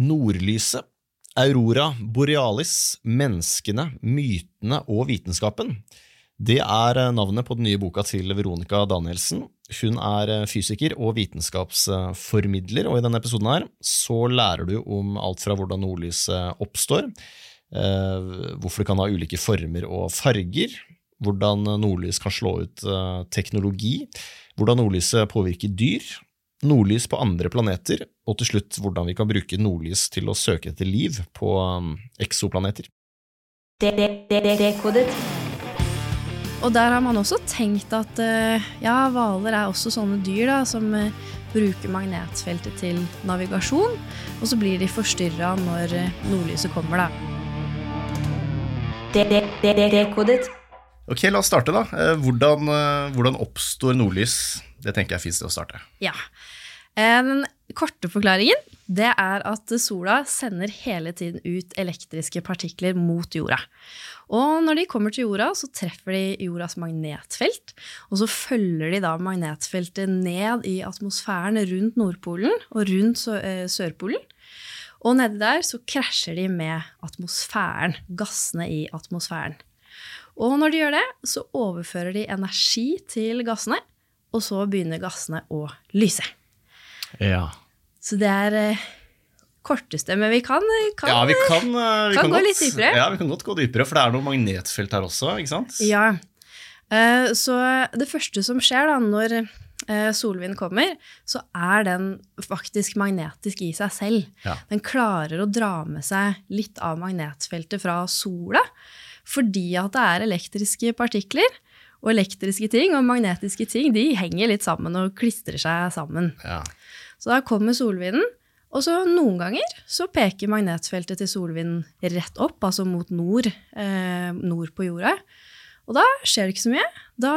Nordlyset, Aurora Borealis, Menneskene, mytene og vitenskapen. Det er eh, navnet på den nye boka til Veronica Danielsen. Hun er eh, fysiker og vitenskapsformidler, og i denne episoden her så lærer du om alt fra hvordan nordlyset oppstår, eh, hvorfor det kan ha ulike former og farger, hvordan nordlys kan slå ut teknologi, hvordan nordlyset påvirker dyr, nordlys på andre planeter, og til slutt hvordan vi kan bruke nordlys til å søke etter liv på um, eksoplaneter. Og der har man også tenkt at uh, ja, hvaler er også sånne dyr da, som uh, bruker magnetfeltet til navigasjon, og så blir de forstyrra når uh, nordlyset kommer, da. Ok, la oss starte, da. Hvordan, hvordan oppstår nordlys? Det tenker jeg er fint å starte. Ja. Den korte forklaringen det er at sola sender hele tiden ut elektriske partikler mot jorda. Og når de kommer til jorda, så treffer de jordas magnetfelt. Og så følger de da magnetfeltet ned i atmosfæren rundt Nordpolen og rundt eh, Sørpolen. Og nedi der så krasjer de med atmosfæren, gassene i atmosfæren. Og når de gjør det, så overfører de energi til gassene, og så begynner gassene å lyse. Ja. Så det er eh, korteste, men vi kan, eh, kan, ja, vi kan, eh, vi kan, kan gå litt dypere. Ja, vi kan godt gå dypere, for det er noe magnetfelt her også, ikke sant? Ja. Eh, så det første som skjer da, når eh, solvind kommer, så er den faktisk magnetisk i seg selv. Ja. Den klarer å dra med seg litt av magnetfeltet fra sola, fordi at det er elektriske partikler. Og elektriske ting og magnetiske ting de henger litt sammen og klistrer seg sammen. Ja. Så da kommer solvinden, og så noen ganger så peker magnetfeltet til solvinden rett opp, altså mot nord, eh, nord på jorda. Og da skjer det ikke så mye. Da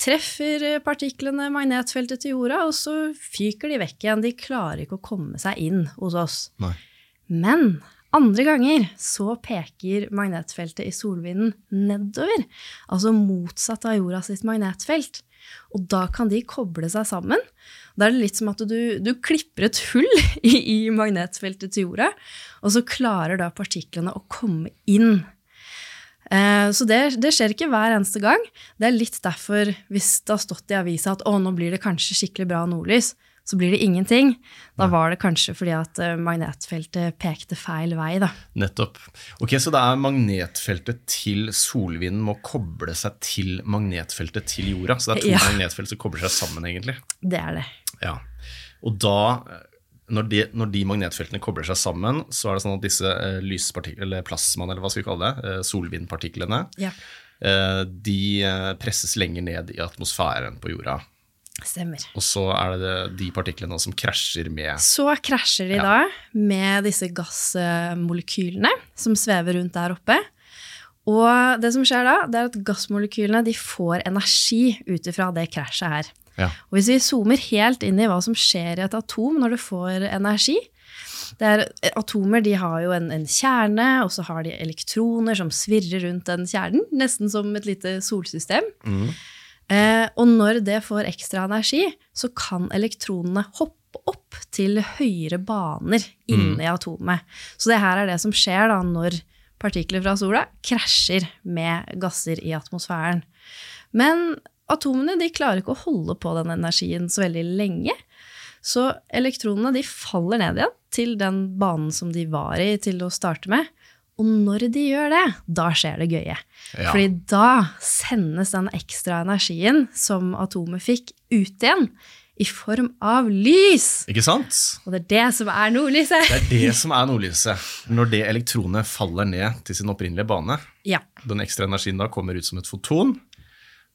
treffer partiklene magnetfeltet til jorda, og så fyker de vekk igjen. De klarer ikke å komme seg inn hos oss. Nei. Men andre ganger så peker magnetfeltet i solvinden nedover, altså motsatt av jorda sitt magnetfelt. Og da kan de koble seg sammen. Da er det litt som at du, du klipper et hull i, i, magnetfeltet til jorda, og så klarer da partiklene å komme inn. Eh, så det, det, skjer ikke hver eneste gang. Det er litt derfor, hvis det har stått i avisa at å, nå blir det kanskje skikkelig bra nordlys, så blir det ingenting. Da var det kanskje fordi at eh, magnetfeltet pekte feil vei. Da. Nettopp. Ok, Så det er magnetfeltet til solvinden må koble seg til magnetfeltet til jorda? Så det er to Ja. magnetfelt som kobler seg sammen, egentlig? Det er det. Ja. Og da, når de, når de magnetfeltene kobler seg sammen, så er det sånn at disse eh, eller plasmaene, eller hva skal vi kalle det, eh, solvindpartiklene, Ja, eh, de eh, presses lenger ned i atmosfæren på jorda. Stemmer. Og så er det de partiklene som krasjer med Så krasjer de Ja. da med disse gassmolekylene som svever rundt der oppe. Og det som skjer da, det er at gassmolekylene de får energi ut ifra det krasjet her. Ja. Og hvis vi zoomer helt inn i hva som skjer i et atom når det får energi det er, Atomer de har jo en, en kjerne, og så har de elektroner som svirrer rundt den kjernen, nesten som et lite solsystem. Mm. Eh, og når det får ekstra energi, så kan elektronene hoppe opp til høyere baner inni mm. atomet. Så det her er det som skjer da når partikler fra sola krasjer med gasser i atmosfæren. Men atomene de klarer ikke å holde på den energien så veldig lenge. Så elektronene de faller ned igjen til den banen som de var i til å starte med. Og når de gjør det, da skjer det gøye. Ja. Fordi da sendes den ekstra energien som atomet fikk, ut igjen i form av lys. Ikke sant? Og det er det som er nordlyset. Det er det som er nordlyset. Når det elektronet faller ned til sin opprinnelige bane. Ja. Den ekstra energien da kommer ut som et foton,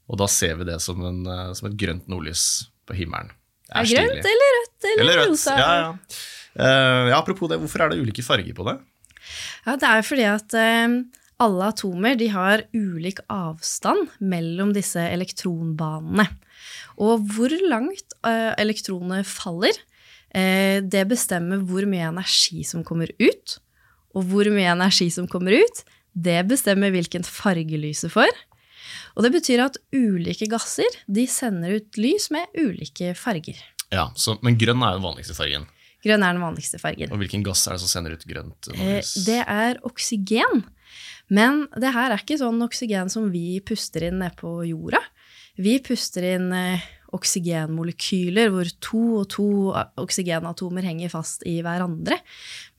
og da ser vi det som, en, eh, som et grønt nordlys på himmelen. Det Er er grønt eller rødt eller, Eller rødt. rosa? Ja, ja. Uh, ja, apropos det, hvorfor er det ulike farger på det? Ja, det er fordi at eh, alle atomer har ulik avstand mellom disse elektronbanene. Og hvor langt eh, elektronene faller, eh, det bestemmer hvor mye energi som kommer ut. Og hvor mye energi som kommer ut, det bestemmer hvilken farge lyset får. Og det betyr at ulike gasser de sender ut lys med ulike farger. Ja, så, Men grønn er den vanligste fargen. Grønn er den vanligste fargen. Og hvilken gass er det som sender ut grønt Eh, nordlys? Det er oksygen. Men det her er ikke sånn oksygen som vi puster inn nede på jorda. Vi puster inn eh, oksygenmolekyler hvor to og to oksygenatomer henger fast i hverandre.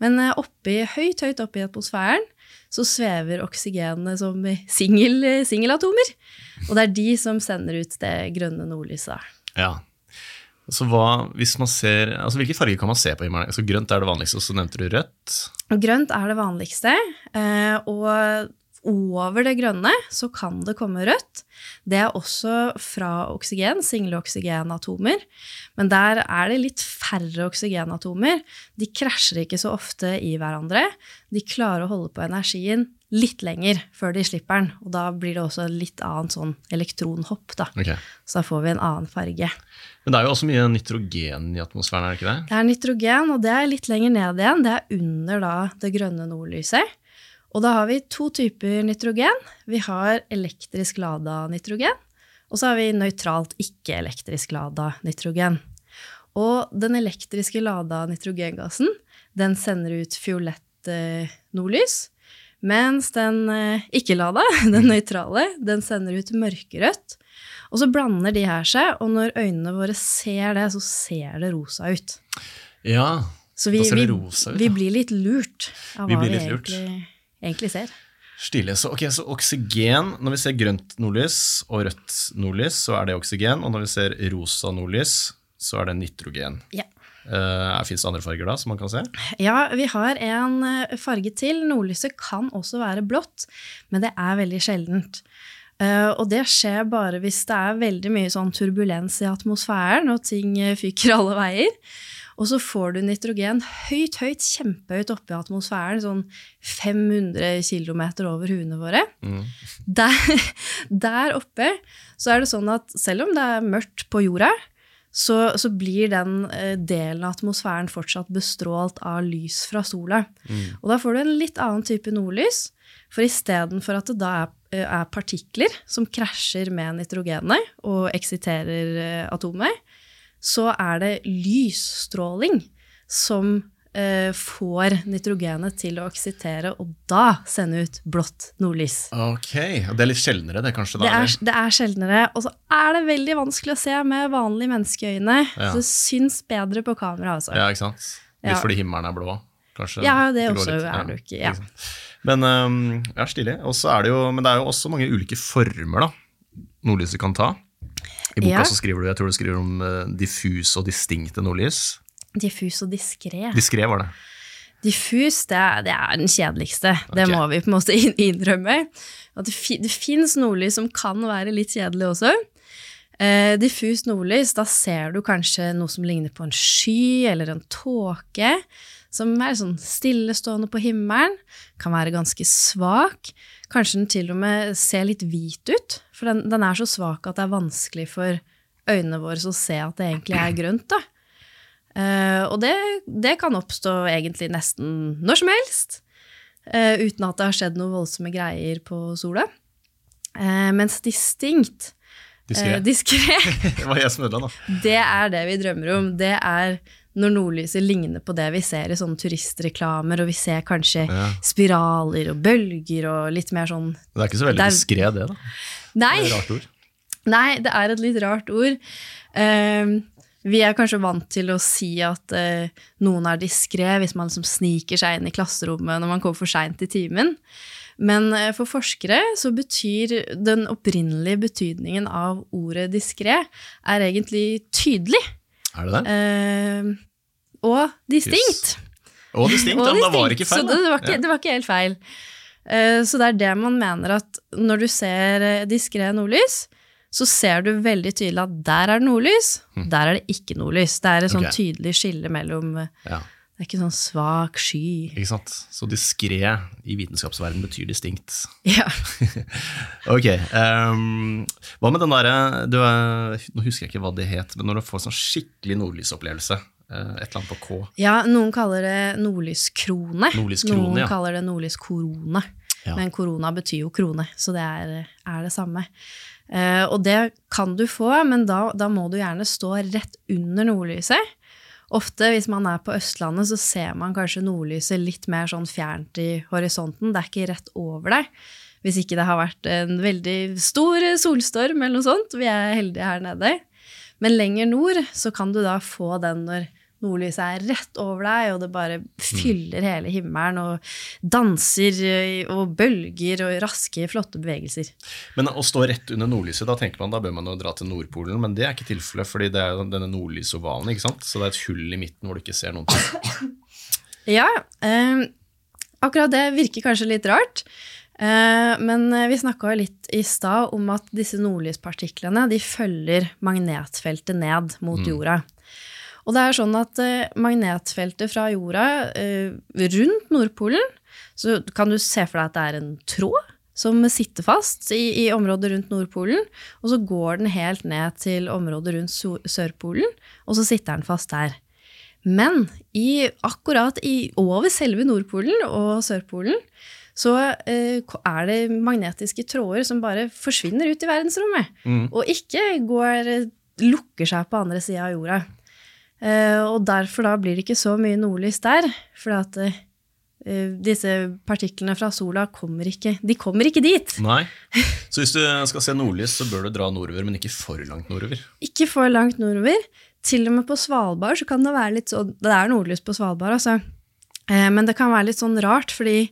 Men eh, oppi, høyt, høyt oppe i atmosfæren så svever oksygenene som singelatomer. Og det er de som sender ut det grønne nordlyset. Ja. Så hva, hvis man ser, altså Hvilke farger kan man se på himmelen? Altså Grønt er det vanligste, og så nevnte du rødt. Grønt er det vanligste, eh, og over det grønne så kan det komme rødt. Det er også fra oksygen, single oksygenatomer. Men der er det litt færre oksygenatomer. De krasjer ikke så ofte i hverandre. De klarer å holde på energien litt lenger før de slipper den. Og da blir det også litt annet sånn elektronhopp, da. Okay. Så da får vi en annen farge. Men det er jo også mye nitrogen i atmosfæren, er det ikke det? Det er nitrogen, og det er litt lenger ned igjen. Det er under da det grønne nordlyset. Og da har vi to typer nitrogen. Vi har elektrisk lada nitrogen, og så har vi nøytralt ikke-elektrisk lada nitrogen. Og den elektriske lada nitrogengassen, den sender ut fiolett eh, nordlys. Mens den eh, ikke-lada, den nøytrale, den sender ut mørkerødt. Og så blander de her seg, og når øynene våre ser det, så ser det rosa ut. Ja. Så vi, Da ser det rosa ut, vi vi blir litt lurt av Vi hva vi egentlig, egentlig ser. Stilig. Så, okay, så oksygen, når vi ser grønt nordlys og rødt nordlys, så er det oksygen. Og når vi ser rosa nordlys, så er det nitrogen. Ja. Uh, Fins det andre farger da, som man kan se? ja, vi har en eh, farge til. Nordlyset kan også være blått, men det er veldig sjeldent. Uh, og det skjer bare hvis det er veldig mye sånn turbulens i atmosfæren, og ting eh, fyker alle veier. Og så får du nitrogen høyt, høyt, kjempehøyt oppe i atmosfæren, sånn 500 km over huene våre. Mm. Der, der oppe så er det sånn at selv om det er mørkt på jorda, så, så blir den eh, delen av atmosfæren fortsatt bestrålt av lys fra sola. Og da får du en litt annen type nordlys. For istedenfor at det da er, eh, er partikler som krasjer med nitrogenet og eksiterer eh, atomet, så er det lysstråling som får nitrogenet til å eksitere, og da sende ut blått nordlys. Ok, og Det er litt sjeldnere, det kanskje? da? Det er, det er sjeldnere, og så er det veldig vanskelig å se med vanlige menneskeøyne. Ja. Så det syns bedre på kamera, altså. Ja, ikke sant? Litt Ja. fordi himmelen er blå, kanskje? Ja, det det også litt- er det jo ikke, ja. Men um, ja, stilig. Er det jo, men det er jo også mange ulike former da, nordlyset kan ta. I boka så skriver du jeg tror du skriver om uh, diffuse og distinkte nordlys. Diffus og diskré. Diskré var det. Diffus, det er, det er den kjedeligste. Det må vi på en måte innrømme. At det, fi, det fins nordlys som kan være litt kjedelig også. Eh, diffus nordlys, da ser du kanskje noe som ligner på en sky eller en tåke. Som er sånn stillestående på himmelen. Kan være ganske svak. Kanskje den til og med ser litt hvit ut. For den, den er så svak at det er vanskelig for øynene våre å se at det egentlig er grønt. da. Eh, og det, det kan oppstå egentlig nesten når som helst, uh, uten at det har skjedd noe voldsomme greier på sola. Uh, mens distinkt, Diskré. eh, det var jeg som ødela, da. det er det vi drømmer om. Det er når nordlyset ligner på det vi ser i sånne turistreklamer, og vi ser kanskje Ja. spiraler og bølger og litt mer sånn Det er ikke så veldig diskré, det. da. Nei! Det er et rart ord. Nei, det er et litt rart ord. Eh, vi er kanskje vant til å si at eh, noen er diskré hvis man liksom sniker seg inn i klasserommet når man kommer for seint i timen. Men eh, for forskere så betyr den opprinnelige betydningen av ordet diskré er egentlig tydelig Er det det? eh, og distinkt. Og distinkt, Og ja, men da var det ikke feil. Så det, det, var ikke, det var ikke helt feil. Eh, Så det er det man mener at når du ser eh, diskré nordlys, så ser du veldig tydelig at der er det nordlys, der er det ikke nordlys. Det er et sånn okay. Tydelig skille mellom eh, Ja. Det er ikke sånn svak sky. Ikke sant? Så diskré i vitenskapsverdenen betyr distinkt. Ja. Ok. Um, hva med den derre er- Nå husker jeg ikke hva det het, men når du får sånn skikkelig nordlysopplevelse. eh, et eller annet på K. ja, noen kaller det nordlyskrone. Nordlyskrone, noen ja. kaller det nordlyskorone. Ja. Men korona betyr jo krone, så det er, er det samme. Eh, og det kan du få, men da, da må du gjerne stå rett under nordlyset. Ofte hvis man er på Østlandet, så ser man kanskje nordlyset litt mer sånn fjernt i horisonten. Det er ikke rett over deg. Hvis ikke det har vært en veldig stor solstorm eller noe sånt. Vi er heldige her nede. Men lenger nord så kan du da få den når nordlyset er rett over deg, og det bare fyller hele himmelen og danser og bølger og raske, flotte bevegelser. Men å stå rett under nordlyset, da tenker man da bør man jo dra til Nordpolen, men det er ikke tilfellet, fordi det er denne nordlysovalen, ikke sant? Så det er et hull i midten hvor du ikke ser noen ting. Ja, eh, akkurat det virker kanskje litt rart. Eh, men vi snakka litt i stad om at disse nordlyspartiklene de følger magnetfeltet ned mot jorda. Og det er sånn at eh, magnetfeltet fra jorda eh, rundt Nordpolen Så kan du se for deg at det er en tråd som sitter fast i, i området rundt Nordpolen. Og så går den helt ned til området rundt Sørpolen, og så sitter den fast der. Men i, akkurat i, over selve Nordpolen og Sørpolen så eh, er det magnetiske tråder som bare forsvinner ut i verdensrommet. Mm. Og ikke går, lukker seg på andre sida av jorda. Eh, og derfor da blir det ikke så mye nordlys der. For at uh, disse partiklene fra sola kommer ikke De kommer ikke dit. Nei. Så hvis du skal se nordlys, så bør du dra nordover, men ikke for langt nordover? Ikke for langt nordover. Til og med på Svalbard så kan det være litt sånn Det er nordlys på Svalbard, altså. Men det kan være litt sånn rart, fordi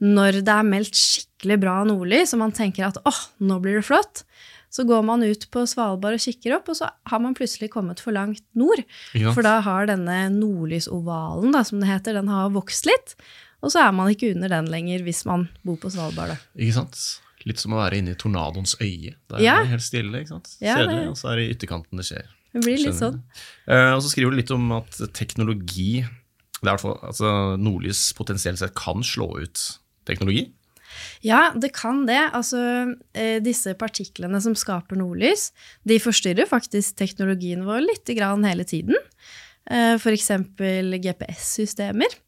når det er meldt skikkelig bra nordlys, og man tenker at åh, nå blir det flott, så går man ut på Svalbard og kikker opp, og så har man plutselig kommet for langt nord. Ja. For da har denne nordlysovalen, da, som det heter, den har vokst litt. Og så er man ikke under den lenger hvis man bor på Svalbard. Da. Ikke sant? Litt som å være inne i tornadoens øye. Det er det helt stille, ikke sant? Ja, Kjedelig, og så er det i ytterkanten det skjer. Det blir litt sånn. Uh, og så skriver du litt om at teknologi det er hvert fall, altså Nordlys potensielt sett kan slå ut teknologi. Ja, det kan det. Altså, eh, disse partiklene som skaper nordlys, de forstyrrer faktisk teknologien vår litt hele tiden. Eh, F.eks. GPS-systemer.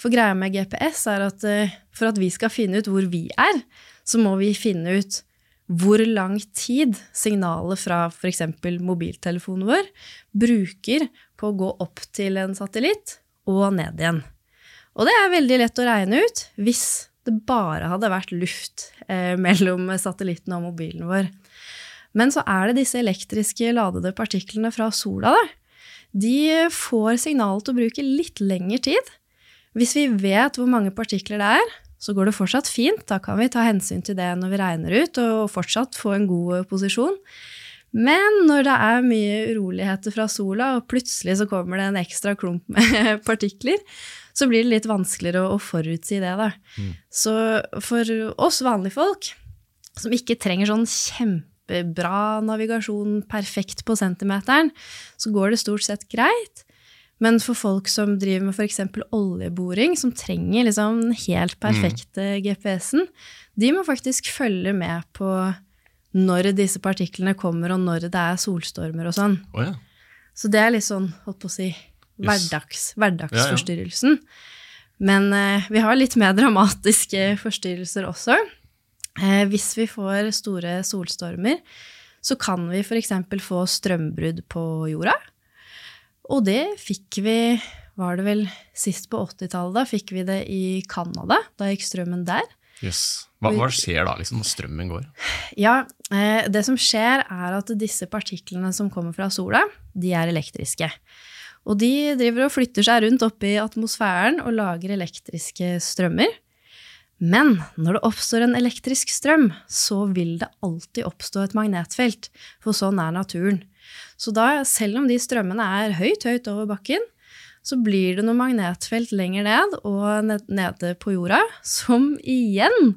For greia med GPS er at eh, for at vi skal finne ut hvor vi er, så må vi finne ut hvor lang tid signalet fra f.eks. mobiltelefonen vår bruker på å gå opp til en satellitt og ned igjen. Og det er veldig lett å regne ut hvis det bare hadde vært luft eh, mellom satellitten og mobilen vår. Men så er det disse elektriske ladede partiklene fra sola. Da. De får signalet til å bruke litt lengre tid. Hvis vi vet hvor mange partikler det er, så går det fortsatt fint. Da kan vi ta hensyn til det når vi regner ut, og fortsatt få en god posisjon. Men når det er mye uroligheter fra sola, og plutselig så kommer det en ekstra klump med partikler, så blir det litt vanskeligere å, forutsi det. Da. Mm. Så for oss vanlige folk, som ikke trenger sånn kjempebra navigasjon perfekt på centimeteren, så går det stort sett greit. Men for folk som driver med f.eks. oljeboring, som trenger liksom den helt perfekte mm. GPS-en, de må faktisk følge med på når disse partiklene kommer, og når det er solstormer og sånn. Oh, ja. Så det er litt sånn, holdt på å si, hverdags, hverdagsforstyrrelsen. Ja, ja. Men eh, vi har litt mer dramatiske forstyrrelser også. Eh, hvis vi får store solstormer, så kan vi f.eks. få strømbrudd på jorda. Og det fikk vi var det vel sist på 80-tallet. Da fikk vi det i Canada. Da gikk strømmen der. Yes. Hva, hva, skjer da liksom, når strømmen går? Ja, eh, Det som skjer, er at disse partiklene som kommer fra sola, de er elektriske. Og de driver og flytter seg rundt oppi i atmosfæren og lager elektriske strømmer. Men når det oppstår en elektrisk strøm, så vil det alltid oppstå et magnetfelt, for sånn er naturen. Så da, selv om de strømmene er høyt, høyt over bakken, så blir det noe magnetfelt lenger ned og nede på jorda, som igjen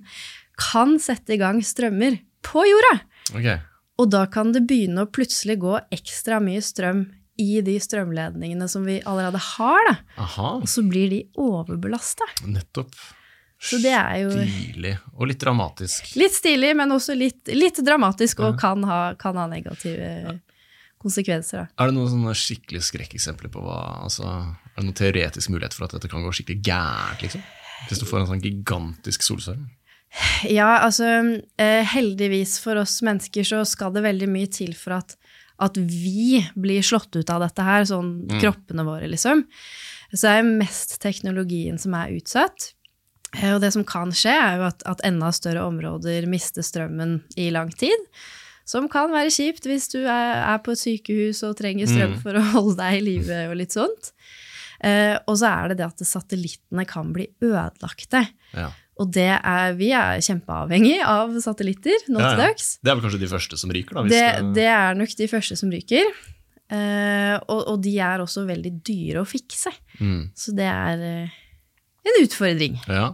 kan sette i gang strømmer på jorda. Okay. Og da kan det begynne å plutselig gå ekstra mye strøm i de strømledningene som vi allerede har. Og så blir de overbelasta. Nettopp. Så det er jo Stilig. Og litt dramatisk. Litt stilig, men også litt, litt dramatisk, og kan ha, kan ha negative ja. Konsekvenser. Da. Er det noen sånne skikkelig skrekkeksempler på hva altså, Er det noen teoretisk mulighet for at dette kan gå skikkelig gærent? Liksom? Hvis du får en sånn gigantisk solstorm? Ja, altså eh, heldigvis for oss mennesker så skal det veldig mye til for at at vi blir slått ut av dette her, sånn Mm. kroppene våre, liksom. Så er det mest teknologien som er utsatt. Eh, Og det som kan skje, er jo at, at enda større områder mister strømmen i lang tid. Som kan være kjipt hvis du er, på et sykehus og trenger strøm Mm. for å holde deg i live og litt sånt. Eh, og så er det det at satellittene kan bli ødelagte. Ja. Og det er, vi er kjempeavhengig av satellitter nå til dags. Det er vel kanskje de første som ryker, da? Hvis Det, det er nok de første som ryker. Uh, og, og de er også veldig dyre å fikse. Mm. Så det er uh, en utfordring. Ja.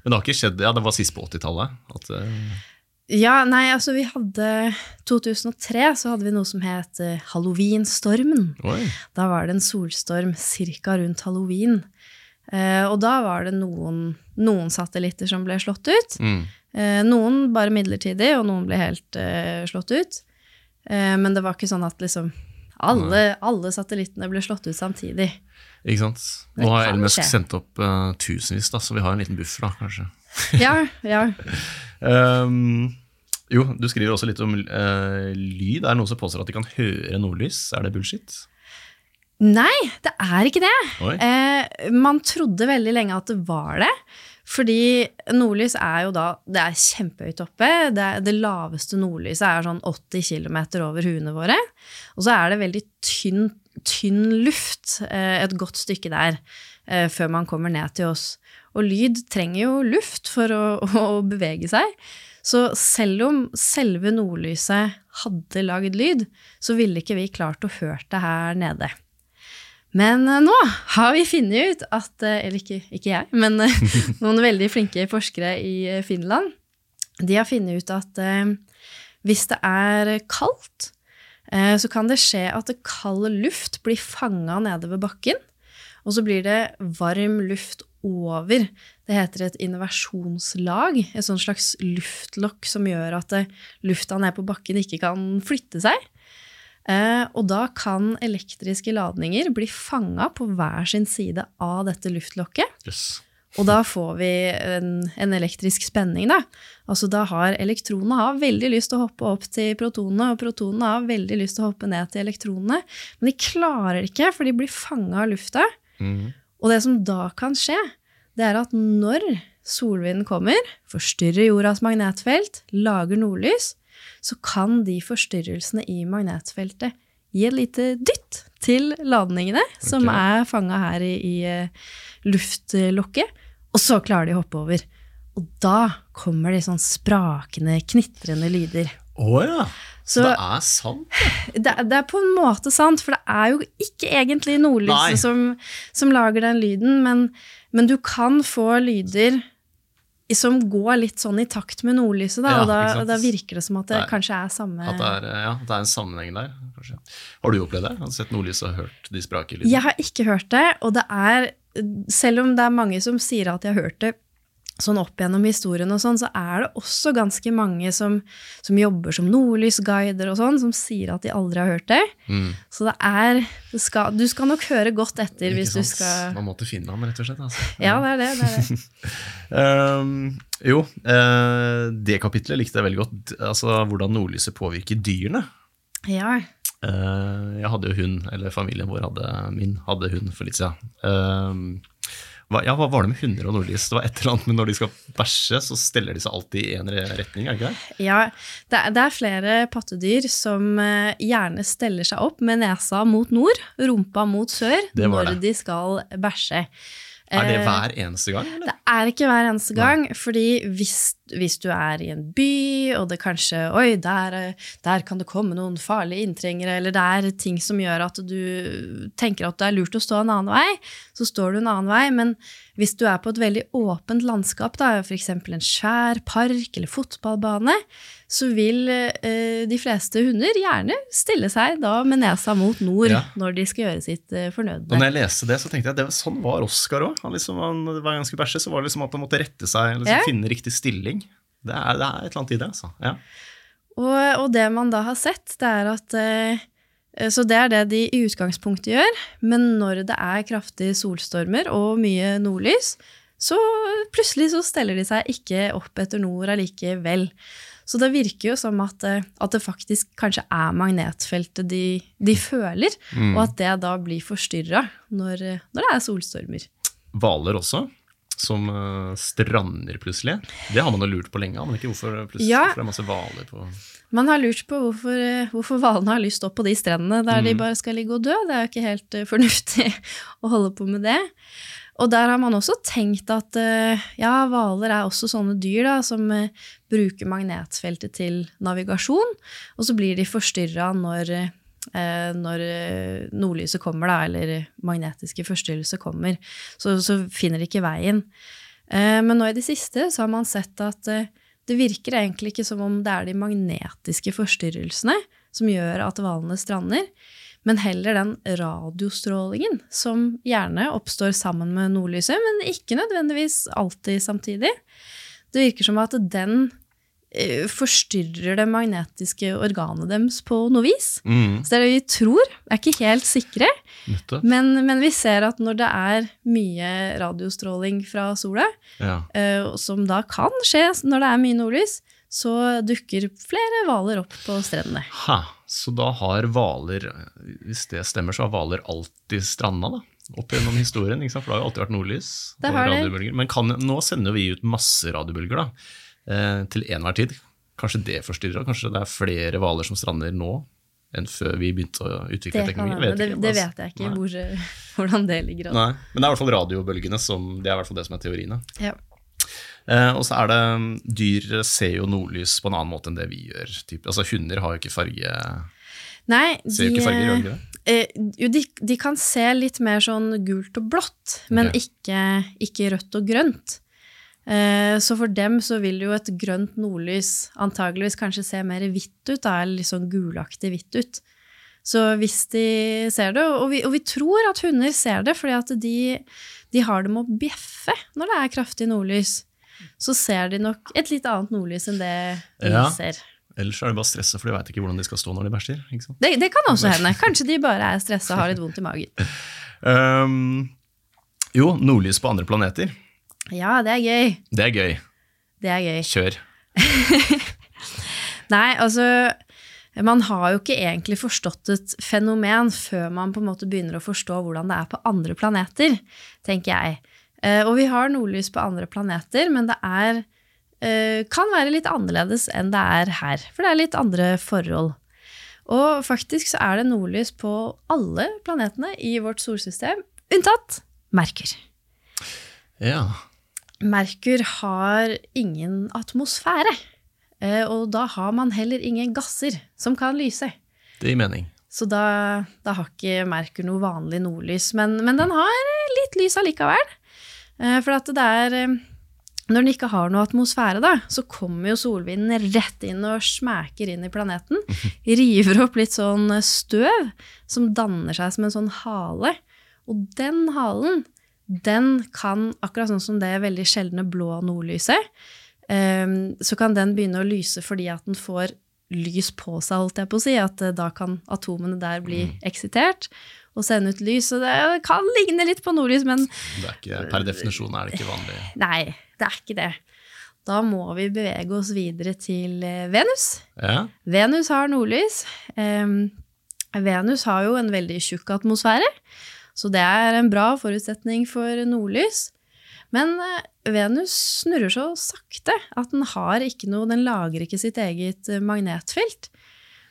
Men det har ikke skjedd Ja, det var sist på 80-tallet. At, eh, Ja, nei, altså vi hadde 2003 så hadde vi noe som het Halloweenstormen. Halloween-stormen. Da var det en solstorm ca. rundt halloween. Uh, og da var det noen, noen satellitter som ble slått ut. Mm. Uh, noen bare midlertidig, og noen ble helt slått ut. Men det var ikke sånn at liksom alle, alle satellittene ble slått ut samtidig. Ikke sant? Nå har skje. sendt opp tusenvis, da, så vi har en liten buffer, da, kanskje. Ja, ja. um, jo, du skriver også litt om uh, lyd. Er det noen som påstår at de kan høre nordlys? Er det bullshit? Nei, det er ikke det. Eh, man trodde veldig lenge at det var det. Fordi nordlys er jo da Det er kjempehøyt oppe. Det, det laveste nordlyset er sånn 80 km over huene våre. Og så er det veldig tynn, tynn luft uh, et godt stykke der før man kommer ned til oss. Og lyd trenger jo luft for å, å bevege seg. Så selv om selve nordlyset hadde lagd lyd, så ville ikke vi klart å hørt det her nede. Men eh, nå har vi funnet ut at eh, Eller ikke, ikke jeg, men eh, noen veldig flinke forskere i Finland. De har funnet ut at hvis det er kaldt, så kan det skje at kald luft blir fanga nede ved bakken. Og så blir det varm luft over. Det heter et innovasjonslag. Et slags luftlokk som gjør at eh, lufta nede på bakken ikke kan flytte seg. Eh, og da kan elektriske ladninger bli fanga på hver sin side av dette luftlokket. Yes. Og da får vi en, en elektrisk spenning, da. Altså da har elektronene har veldig lyst til å hoppe opp til protonene, og protonene har veldig lyst til å hoppe ned til elektronene. Men de klarer det ikke, for de blir fanga av lufta. Mhm. Og det som da kan skje, det er at når solvinden kommer, forstyrrer jordas magnetfelt, lager nordlys, så kan de forstyrrelsene i magnetfeltet gi et lite dytt til ladningene som er fanga her i, i eh, luftlokket, og så klarer de å hoppe over. Og da kommer det sånn sprakende, knitrende lyder. Å ja! Så det er sant? Det, det er på en måte sant, for det er jo ikke egentlig nordlyset som, som lager den lyden, men, men du kan få lyder som går litt sånn i takt med nordlyset, da, Ja, og da, da virker det som at det Nei. kanskje er samme At det er, ja, at det er en sammenheng der? kanskje. Har du opplevd det? Har du sett nordlyset og hørt de sprake lydene? Jeg har ikke hørt det, og det er Selv om det er mange som sier at de har hørt det sånn opp gjennom historien, og sånn, så er det også ganske mange som, som jobber som nordlysguider og sånn, som sier at de aldri har hørt det. Mm. Så det er det skal, Du skal nok høre godt etter hvis hvis du skal Man må til Finland, rett og slett. Altså. Ja, det er det. det, er det. um, jo, uh, det kapitlet likte jeg veldig godt. Altså hvordan nordlyset påvirker dyrene. Ja. Uh, jeg hadde jo hund, eller familien vår hadde, min hadde hund for litt siden. Ehm, hva, ja, hva var det med hunder og nordlys? Det var et eller annet men Når de skal bæsje, så steller de seg alltid i en retning. er det ikke det? ja det, er, det er flere pattedyr som eh, gjerne steller seg opp med nesa mot nord, rumpa mot sør, når det. de skal bæsje. Er det Eh, hver eneste gang? eller? Det er ikke hver eneste gang, fordi hvis, hvis du er i en by, og det kanskje Oi, der, der kan det komme noen farlige inntrengere, eller det er ting som gjør at du tenker at det er lurt å stå en annen vei, så står du en annen vei. Men hvis du er på et veldig åpent landskap, da, f.eks. en skjær, park eller fotballbane, så vil eh, de fleste hunder gjerne stille seg da med nesa mot nord Ja. når de skal gjøre sitt eh, Og når jeg leste det, så tenkte jeg at det var, sånn var Oskar òg. Liksom, han- hver gang han skulle bæsje, så var det liksom at han måtte rette seg, liksom, Ja. finne riktig stilling. Det er, det er et eller annet i det, altså. Ja. Og, og det man da har sett, det er at eh, Så det er det de i utgangspunktet gjør, men når det er kraftige solstormer og mye nordlys, så plutselig så steller de seg ikke opp etter nord allikevel. Så det virker jo som at, eh, at det faktisk kanskje er magnetfeltet de, de føler, Mm. og at det da blir forstyrra når, når det er solstormer. Hvaler også, som eh, strander plutselig. Det har man jo lurt på lenge, men ikke hvorfor plutselig Ja. hvorfor det er masse hvaler på Man har lurt på hvorfor, eh, hvorfor hvalene har lyst opp på de strendene der de bare skal ligge og dø. Det er jo ikke helt eh, fornuftig å holde på med det. Og der har man også tenkt at eh, ja, hvaler er også sånne dyr da, som eh, bruker magnetfeltet til navigasjon, og så blir de forstyrra når, eh, når eh, nordlyset kommer, da, eller magnetiske forstyrrelser kommer. Så, så finner de ikke veien. Eh, Men nå i det siste så har man sett at eh, det virker egentlig ikke som om det er de magnetiske forstyrrelsene som gjør at hvalene strander, men heller den radiostrålingen som gjerne oppstår sammen med nordlyset, men ikke nødvendigvis alltid samtidig. Det virker som at den eh, forstyrrer det magnetiske organet deres på noe vis. mm. Så det er det vi tror, er ikke helt sikre, men, men vi ser at når det er mye radiostråling fra sola, Ja. uh, som da kan skje når det er mye nordlys, så dukker flere hvaler opp på strendene. Ha, så da har hvaler, hvis det stemmer, så har hvaler alltid stranda, da? Opp gjennom historien, for det har jo alltid vært nordlys og radiobølger. Men kan, nå sender vi ut masse radiobølger da, eh, til enhver tid. Kanskje det forstyrrer? Kanskje det er flere hvaler som strander nå enn før vi begynte å utvikle Det, teknologi? hende. det, ikke, det vet jeg ikke hvor, hvordan det ligger an. Nei, men det er i hvert fall radiobølgene som det er i hvert fall det som er teoriene. Ja. Eh, og så er det dyr ser jo nordlys på en annen måte enn det vi gjør. Typ. Altså Hunder har jo ikke farge Nei, Ser jo ikke farger, gjør de det? eh, jo, de, de kan se litt mer sånn gult og blått, men okay. ikke, ikke rødt og grønt. Eh, så for dem så vil jo et grønt nordlys antageligvis kanskje se mer hvitt ut, da, eller litt sånn gulaktig hvitt ut. Så hvis de ser det, og vi, og vi tror at hunder ser det, fordi at de, de har det med å bjeffe når det er kraftig nordlys. Så ser de nok et litt annet nordlys enn det vi Ja. ser. Ellers er det bare stressa, for de veit ikke hvordan de skal stå når de bæsjer. Det, det kan også hende. Kanskje de bare er stressa og har litt vondt i magen. um, jo, nordlys på andre planeter. Ja, det er gøy. Det er gøy. Det er gøy. Kjør. Nei, altså Man har jo ikke egentlig forstått et fenomen før man på en måte begynner å forstå hvordan det er på andre planeter, tenker jeg. Eh, Og vi har nordlys på andre planeter, men det er, eh, kan være litt annerledes enn det er her. For det er litt andre forhold. Og faktisk så er det nordlys på alle planetene i vårt solsystem, unntatt Merkur. Ja. Merkur har ingen atmosfære. eh, Og da har man heller ingen gasser som kan lyse. Det gir mening. Så da, da har ikke Merkur noe vanlig nordlys. Men, men den har litt lys allikevel. Eh, For at det er eh, Når den ikke har noe atmosfære, da, så kommer jo solvinden rett inn og smæker inn i planeten. River opp litt sånn støv som danner seg som en sånn hale. Og den halen, den kan, akkurat sånn som det veldig sjeldne blå nordlyset, eh, så kan den begynne å lyse fordi at den får lys på seg, holdt jeg på å si. At eh, da kan atomene der bli eksitert og sende ut lys. Og det kan ligne litt på nordlys, men Det er ikke, per definisjon er det ikke vanlig. nei, det er ikke det. Da må vi bevege oss videre til eh, Venus. Ja, Venus har nordlys. Venus har jo en veldig tjukk atmosfære, så det er en bra forutsetning for nordlys. Men eh, Venus snurrer så sakte at den har ikke noe, den lager ikke sitt eget eh, magnetfelt.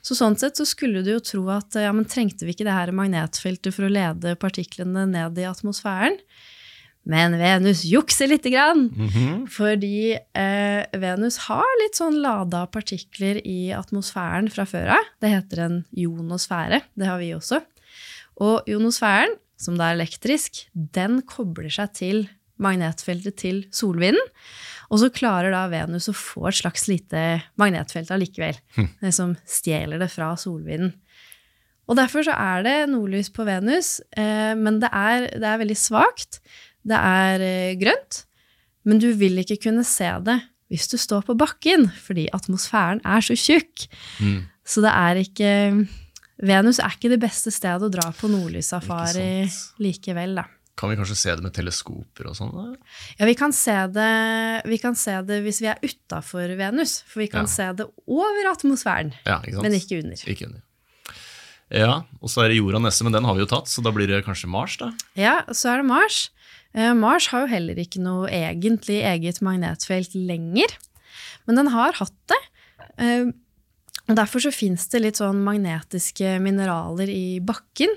Så sånn sett så skulle du jo tro at ja, men trengte vi ikke det her magnetfeltet for å lede partiklene ned i atmosfæren? Men Venus jukser lite grann. Mhm. Fordi eh, Venus har litt sånn lada partikler i atmosfæren fra før av. Det heter en ionosfære. Det har vi også. Og ionosfæren, som da er elektrisk, den kobler seg til magnetfeltet til solvinden. Og så klarer da Venus å få et slags lite magnetfelt allikevel. Det som stjeler det fra solvinden. Og derfor så er det nordlys på Venus, eh, men det er, det er veldig svakt. Det er eh, grønt, men du vil ikke kunne se det hvis du står på bakken, fordi atmosfæren er så tjukk. Mm. Så det er ikke Venus er ikke det beste stedet å dra på nordlyssafari likevel, da. Kan vi kanskje se det med teleskoper og sånn? Ja, vi kan se det, vi kan se det hvis vi er utafor Venus, for vi kan Ja. se det over atmosfæren, Ja, ikke men ikke under. Ikke under. Ja, og så er det jorda neste, men den har vi jo tatt, så da blir det kanskje Mars, da? Ja, så er det Mars. Eh, Mars har jo heller ikke noe egentlig eget magnetfelt lenger, men den har hatt det. Eh, Derfor så fins det litt sånn magnetiske mineraler i bakken.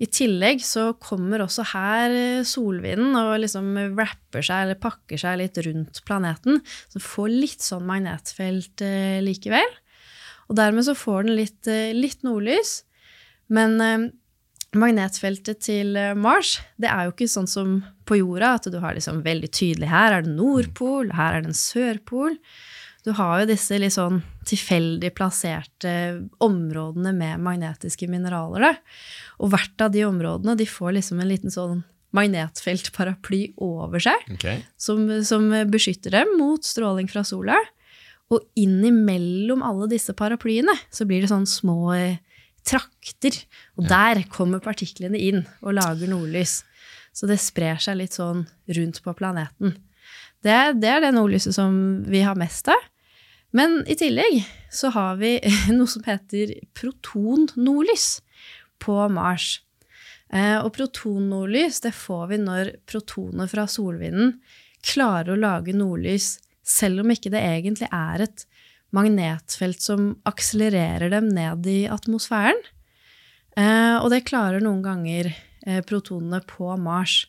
I tillegg så kommer også her eh, solvinden og liksom wrapper seg eller pakker seg litt rundt planeten, så får litt sånn magnetfelt eh, likevel. Og dermed så får den litt, eh, litt nordlys. Men magnetfeltet til Mars, det er jo ikke sånn som på jorda, at du har liksom veldig tydelig her er det nordpol, her er det en sørpol. Du har jo disse litt sånn tilfeldig plasserte områdene med magnetiske mineraler. Da. Og hvert av de områdene de får liksom en liten sånn magnetfeltparaply over seg, okay. som, som beskytter dem mot stråling fra sola. Og innimellom alle disse paraplyene så blir det sånn små eh, trakter. Og der kommer partiklene inn og lager nordlys. Så det sprer seg litt sånn rundt på planeten. Det, det er det nordlyset som vi har mest av. Men i tillegg så har vi noe som heter protonnordlys på Mars. Og og protonnordlys det får vi når protoner fra solvinden klarer å lage nordlys selv om ikke det egentlig er et magnetfelt som akselererer dem ned i atmosfæren. Eh, og det klarer noen ganger eh, protonene på Mars.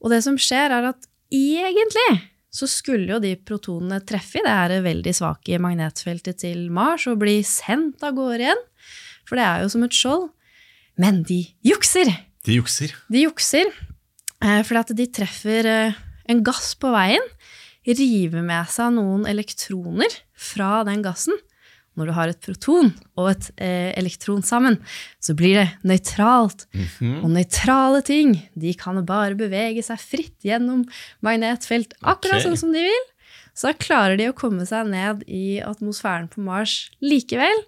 Og det som skjer, er at egentlig så skulle jo de protonene treffe i det her veldig svake magnetfeltet til Mars og bli sendt av gårde igjen. For det er jo som et skjold. Men de jukser! De jukser. De jukser for fordi at de treffer eh, en gass på veien, river med seg noen elektroner fra den gassen. Når du har et proton og et eh, elektron sammen, så blir det nøytralt. Og nøytrale ting de kan bare bevege seg fritt gjennom magnetfelt, akkurat okay. sånn som de vil. Så da klarer de å komme seg ned i atmosfæren på Mars likevel.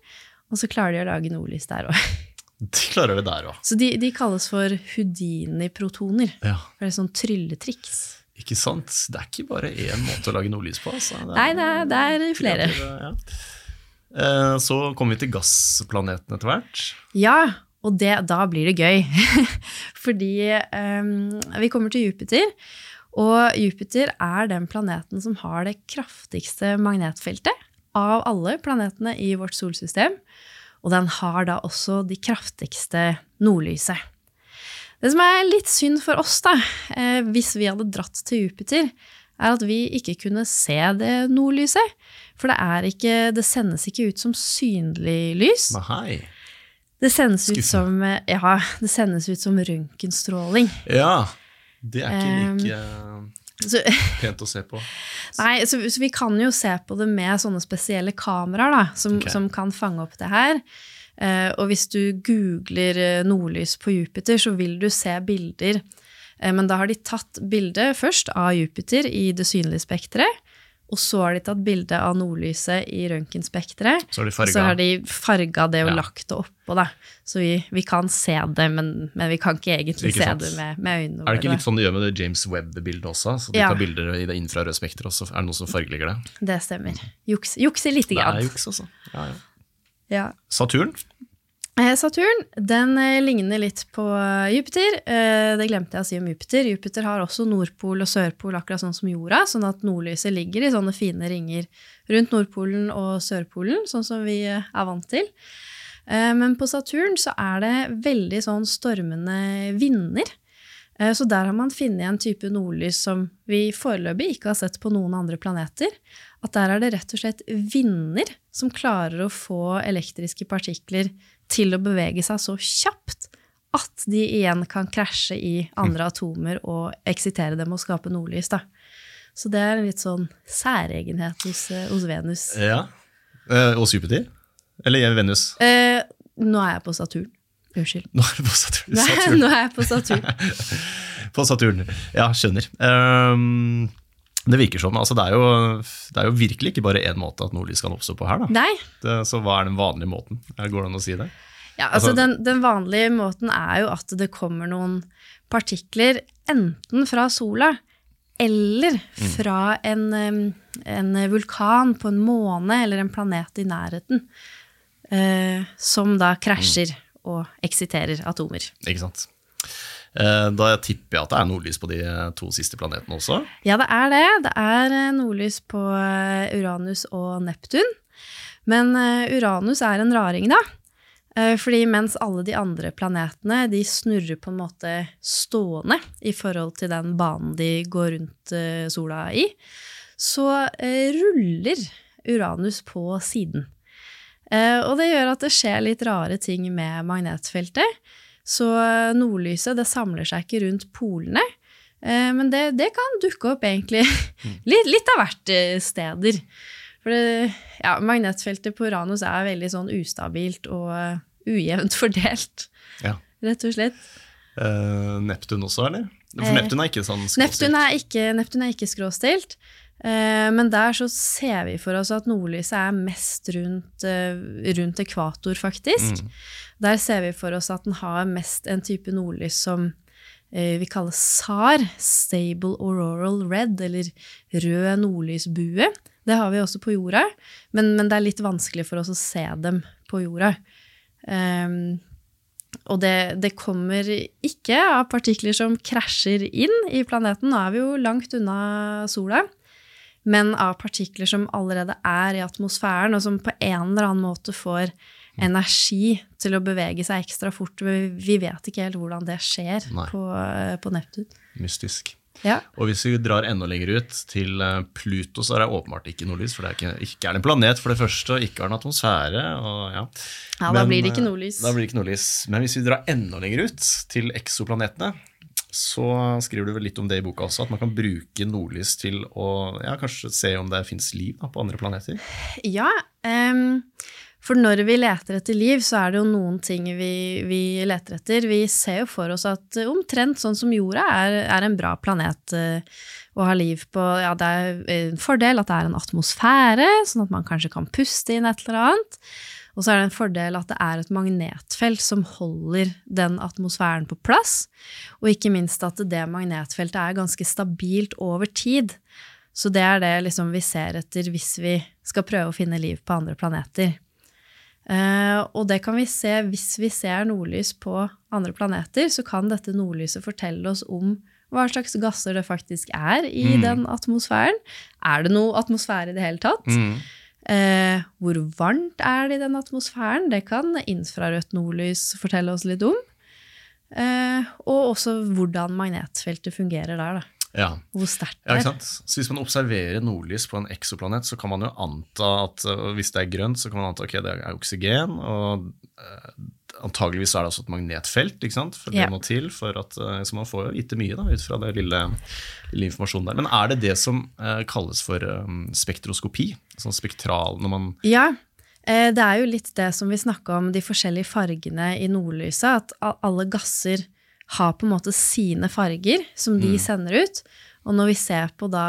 Og så klarer de å lage nordlys der òg. De klarer det der òg. Så de, de kalles for Houdini-protoner. Ja. For det er sånn trylletriks. Ikke sant? Det er ikke bare én måte å lage nordlys på. Altså. Det er- Nei, det er, det er flere. kreative, Ja. Eh, Så kommer vi til gassplaneten etter hvert. Ja, og det, da blir det gøy. Fordi um, vi kommer til Jupiter, og Jupiter er den planeten som har det kraftigste magnetfeltet av alle planetene i vårt solsystem. Og den har da også de kraftigste nordlyset. Det som er litt synd for oss, da, eh, hvis vi hadde dratt til Jupiter, er at vi ikke kunne se det nordlyset. For det, ikke, det sendes ikke ut som synlig lys. Nei. Det sendes ut som, eh, ja, det sendes ut som røntgenstråling. Ja. Det er ikke like um, Så, pent å se på. nei, så, så vi kan jo se på det med sånne spesielle kameraer da, som, okay. som kan fange opp det her. Uh, og hvis du googler eh, nordlys på Jupiter, så vil du se bilder. Uh, men da har de tatt bilde først av Jupiter i det synlige spekteret. Og så har de tatt bilde av nordlyset i røntgenspekteret. Så har de så farga har de farga det og Ja. lagt det oppå, da. Så vi, vi kan se det, men, men vi kan ikke egentlig Ikke se sant. det med, med øynene Er det ikke litt sånn de gjør med det James Webb-bildet også? Så de Ja. tar bilder i det infrarøde spekteret, og så er det noen som fargelegger det. Det stemmer. Juks, jukser lite Det er grann. juks, altså. Ja, ja. Ja. Saturn? Eh, Saturn den eh, ligner litt på eh, Jupiter. Det glemte jeg å si om Jupiter. Jupiter har også nordpol og sørpol, akkurat sånn som jorda, sånn at nordlyset ligger i sånne fine ringer rundt Nordpolen og Sørpolen, sånn som vi er vant til. Men på Saturn så er det veldig sånn stormende vinder. Så der har man funnet en type nordlys som vi foreløpig ikke har sett på noen andre planeter. At der er det rett og slett vinder som klarer å få elektriske partikler til å bevege seg så kjapt at de igjen kan krasje i andre atomer og eksitere dem og skape nordlys. Da. Så det er en litt sånn særegenhet hos, eh, hos Venus. Ja. Eh, og Jupiter? Eller Venus? Eh, nå er jeg på Saturn. Unnskyld. Nå er du på Saturn. Nei, nå er jeg på Saturn. På Saturn. Ja, skjønner. Ehm, det virker som altså det, er jo, det er jo virkelig ikke bare én måte at nordlys kan oppstå på her. Det, så hva er den vanlige måten? Går det an å si det? Ja, altså Altså- den, den vanlige måten er jo at det kommer noen partikler enten fra sola eller fra en, en vulkan på en måne eller en planet i nærheten, eh, som da krasjer og eksiterer atomer. Ikke sant? Eh, Da tipper jeg at det er nordlys på de to siste planetene også. Ja, det er det. Det er eh, nordlys på eh, Uranus og Neptun. Men eh, Uranus er en raring, da. Eh, Fordi mens alle de andre planetene de snurrer på en måte stående i forhold til den banen de går rundt eh, sola i, så eh, ruller Uranus på siden. Eh, Og det gjør at det skjer litt rare ting med magnetfeltet. Så eh, nordlyset det samler seg ikke rundt polene, eh, men det, det kan dukke opp egentlig litt, litt av hvert eh, steder. For det, ja, magnetfeltet på Uranus er veldig sånn ustabilt og ujevnt fordelt, Ja. rett og slett. Uh, Neptun også, eller? For Neptun er ikke sånn skråstilt. Neptun er ikke, Neptun er ikke skråstilt, Uh, men der så ser vi for oss at nordlyset er mest rundt, uh, rundt ekvator, faktisk. Mm. Der ser vi for oss at den har mest en type nordlys som eh, vi kaller SAR, Stable Auroral Red, eller rød nordlysbue. Det har vi også på jorda, men, men det er litt vanskelig for oss å se dem på jorda. Um, og det, det kommer ikke av partikler som krasjer inn i planeten. Nå er vi jo langt unna sola. Men av partikler som allerede er i atmosfæren, og som på en eller annen måte får energi til å bevege seg ekstra fort. Vi vet ikke helt hvordan det skjer Nei. på, på Neptun. Mystisk. Ja. Og hvis vi drar enda lenger ut, til eh, Pluto, så er det åpenbart ikke nordlys. For det er ikke, ikke er en planet, for det første, og ikke har en atmosfære. Og, ja. Ja, da blir det ikke nordlys. Da blir det ikke nordlys. Men hvis vi drar enda lenger ut, til eksoplanetene, så skriver du vel litt om det i boka også, at man kan bruke nordlys til å ja, kanskje se om det fins liv da, på andre planeter. Ja, em, for når vi leter etter liv, så er det jo noen ting vi, vi leter etter. Vi ser jo for oss at eh, omtrent sånn som jorda er, er en bra planet eh, å ha liv på. Ja, det er en fordel at det er en atmosfære, sånn at man kanskje kan puste inn et eller annet. Og så er det en fordel at det er et magnetfelt som holder den atmosfæren på plass. Og ikke minst at det magnetfeltet er ganske stabilt over tid. Så det er det liksom vi ser etter hvis vi skal prøve å finne liv på andre planeter. Eh, og det kan vi se hvis vi ser nordlys på andre planeter, så kan dette nordlyset fortelle oss om hva slags gasser det faktisk er i Mm. den atmosfæren. Er det noe atmosfære i det hele tatt? Eh, hvor varmt er det i den atmosfæren? Det kan infrarødt nordlys fortelle oss litt om. Eh, og også hvordan magnetfeltet fungerer der. Da. Ja. Hvor sterkt Ja, det ikke er. sant? Så Hvis man observerer nordlys på en eksoplanet, så kan man jo anta at øh, hvis det er grønt, så kan man anta ok, det er oksygen. Og øh, antageligvis er det også et magnetfelt, ikke sant? for det Ja. må til. for at, øh, Så man får jo vite mye da, ut fra det lille, lille informasjonen der. Men er det det som kalles for spektroskopi? Sånn spektral når man Ja, eh, det er jo litt det som vi snakka om, de forskjellige fargene i nordlyset. At alle gasser har på en måte sine farger som de sender ut. Og når vi ser på da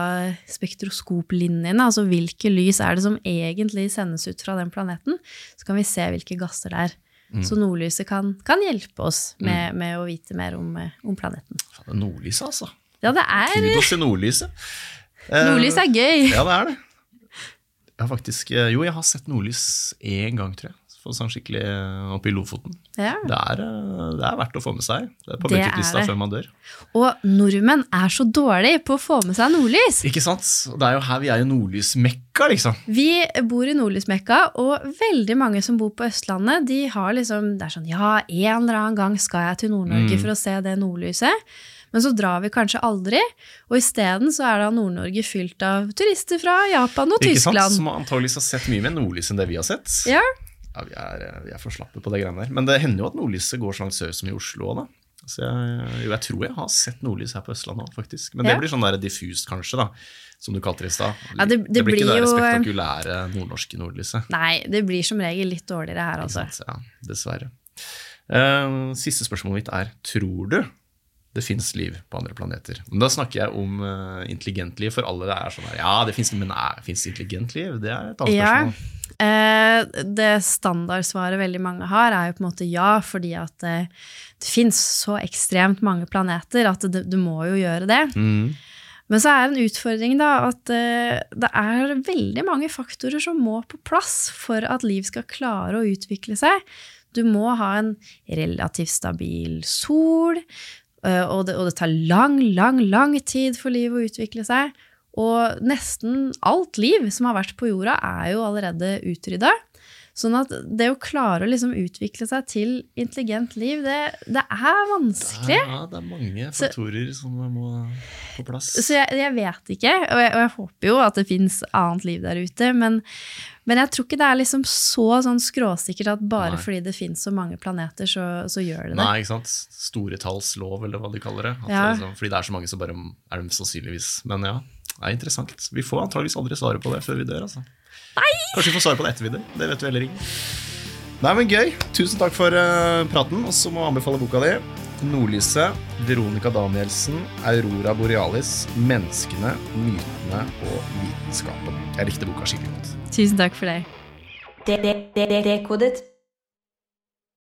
spektroskoplinjene, altså hvilke lys er det som egentlig sendes ut fra den planeten, så kan vi se hvilke gasser det er. Så nordlyset kan, kan hjelpe oss med, med å vite mer om, eh, om planeten. Det Nordlyset, altså. Ja, det er Kudos til nordlyset. Eh, Nordlys er gøy! Ja, det er det. Jeg har faktisk, eh, jo, jeg har sett nordlys én gang, tror jeg. For sånn skikkelig eh, oppe i Lofoten. Ja. Det er, eh, det er verdt å få med seg. Det er på bucketlista før man dør. Og nordmenn er så dårlige på å få med seg nordlys! Ikke sant? Det er jo her vi er i nordlysmekka, liksom. Vi bor i Nordlysmekka, og veldig mange som bor på Østlandet, de har liksom Det er sånn Ja, en eller annen gang skal jeg til Nord-Norge Mm. for å se det nordlyset. Men så drar vi kanskje aldri, og isteden så er da Nord-Norge fylt av turister fra Japan og Tyskland. Ikke sant? Som antakeligvis har sett mye mer nordlys enn det vi har sett. Ja, Ja, vi, er, eh, vi er for slappe på det greiene der. Men det hender jo at nordlyset går så langt sør som i Oslo òg, da. Så jeg, jo, jeg tror jeg har sett nordlys her på Østlandet òg, faktisk. Men det Ja. blir sånn der diffust, kanskje, da. Som du kalte det i stad. Ja, det- det blir ikke det jo, eh, spektakulære nordnorske nordlyset. Nei, det blir som regel litt dårligere her, altså. Ja, dessverre. Uh, siste spørsmålet mitt er tror du det fins liv på andre planeter? Men da snakker jeg om uh, intelligent liv, for alle det er sånn her Ja, det fins men fins intelligent liv? Det er et annet Ja. spørsmål. Eh, det standardsvaret veldig mange har, er jo på en måte ja, fordi at det, det fins så ekstremt mange planeter at det, du må jo gjøre det. Mm. Men så er det en utfordring da, at eh, det er veldig mange faktorer som må på plass for at liv skal klare å utvikle seg. Du må ha en relativt stabil sol, eh, og det, og det tar lang, lang, lang tid for liv å utvikle seg. Og nesten alt liv som har vært på jorda, er jo allerede utrydda. Sånn at det å klare å liksom utvikle seg til intelligent liv, det, det er vanskelig. Ja, det er mange faktorer så, som må på plass. Så jeg, jeg vet ikke, og jeg, og jeg, håper jo at det fins annet liv der ute. Men, men, jeg tror ikke det er liksom så sånn skråsikkert at bare Nei. fordi det fins så mange planeter, så, så, gjør det det. Nei, ikke sant. Storetallslov, eller hva de kaller det. Ja. det liksom, fordi det er så mange, så bare er de sannsynligvis Men ja, det er interessant. Vi får antageligvis aldri svaret på det før vi dør. altså. Nei! Kanskje vi får svare på det etter vi dør. Det vet vi heller ikke. Nei, men Gøy. Tusen takk for uh, praten. Og så må jeg anbefale boka di. Nordlyset, Veronica Danielsen, Aurora Borealis, Menneskene, mytene og vitenskapen. Jeg likte boka skikkelig godt. Tusen takk for det. Dekodet.